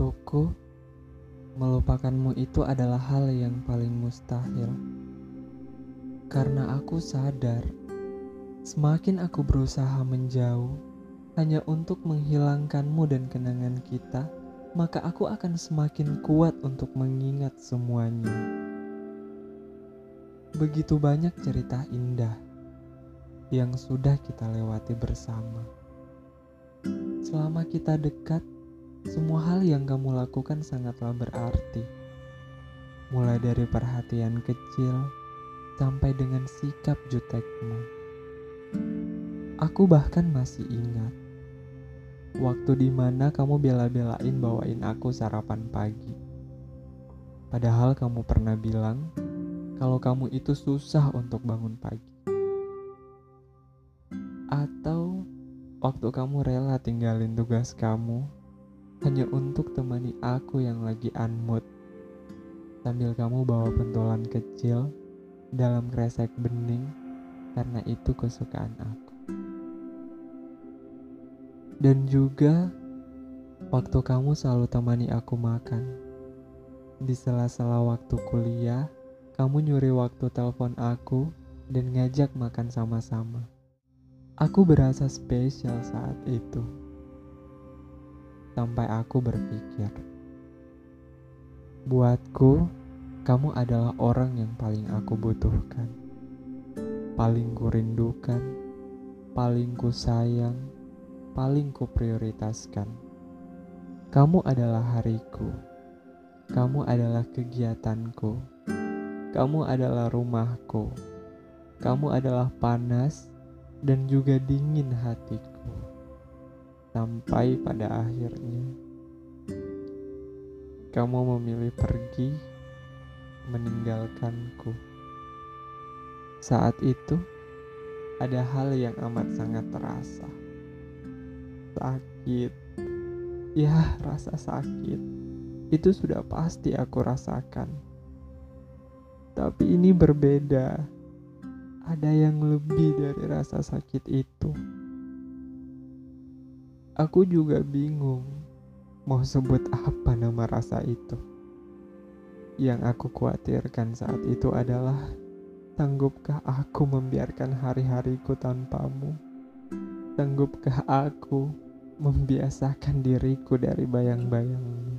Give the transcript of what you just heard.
Bagiku, melupakanmu itu adalah hal yang paling mustahil. Karena aku sadar, semakin aku berusaha menjauh hanya untuk menghilangkanmu dan kenangan kita, maka aku akan semakin kuat untuk mengingat semuanya. Begitu banyak cerita indah yang sudah kita lewati bersama. Selama kita dekat, semua hal yang kamu lakukan sangatlah berarti. Mulai dari perhatian kecil sampai dengan sikap jutekmu. Aku bahkan masih ingat waktu di mana kamu bela-belain bawain aku sarapan pagi. Padahal kamu pernah bilang kalau kamu itu susah untuk bangun pagi. Atau waktu kamu rela tinggalin tugas kamu hanya untuk temani aku yang lagi unmood. Sambil kamu bawa pentolan kecil dalam kresek bening karena itu kesukaan aku. Dan juga waktu kamu selalu temani aku makan. Di sela-sela waktu kuliah, kamu nyuri waktu telepon aku dan ngajak makan sama-sama. Aku berasa spesial saat itu sampai aku berpikir, buatku, kamu adalah orang yang paling aku butuhkan, paling kurindukan, paling ku sayang, paling ku prioritaskan. Kamu adalah hariku, kamu adalah kegiatanku, kamu adalah rumahku, kamu adalah panas dan juga dingin hatiku sampai pada akhirnya kamu memilih pergi meninggalkanku. Saat itu ada hal yang amat sangat terasa. Sakit. Ya, rasa sakit. Itu sudah pasti aku rasakan. Tapi ini berbeda. Ada yang lebih dari rasa sakit itu. Aku juga bingung mau sebut apa nama rasa itu. Yang aku khawatirkan saat itu adalah sanggupkah aku membiarkan hari-hariku tanpamu? Sanggupkah aku membiasakan diriku dari bayang-bayangmu?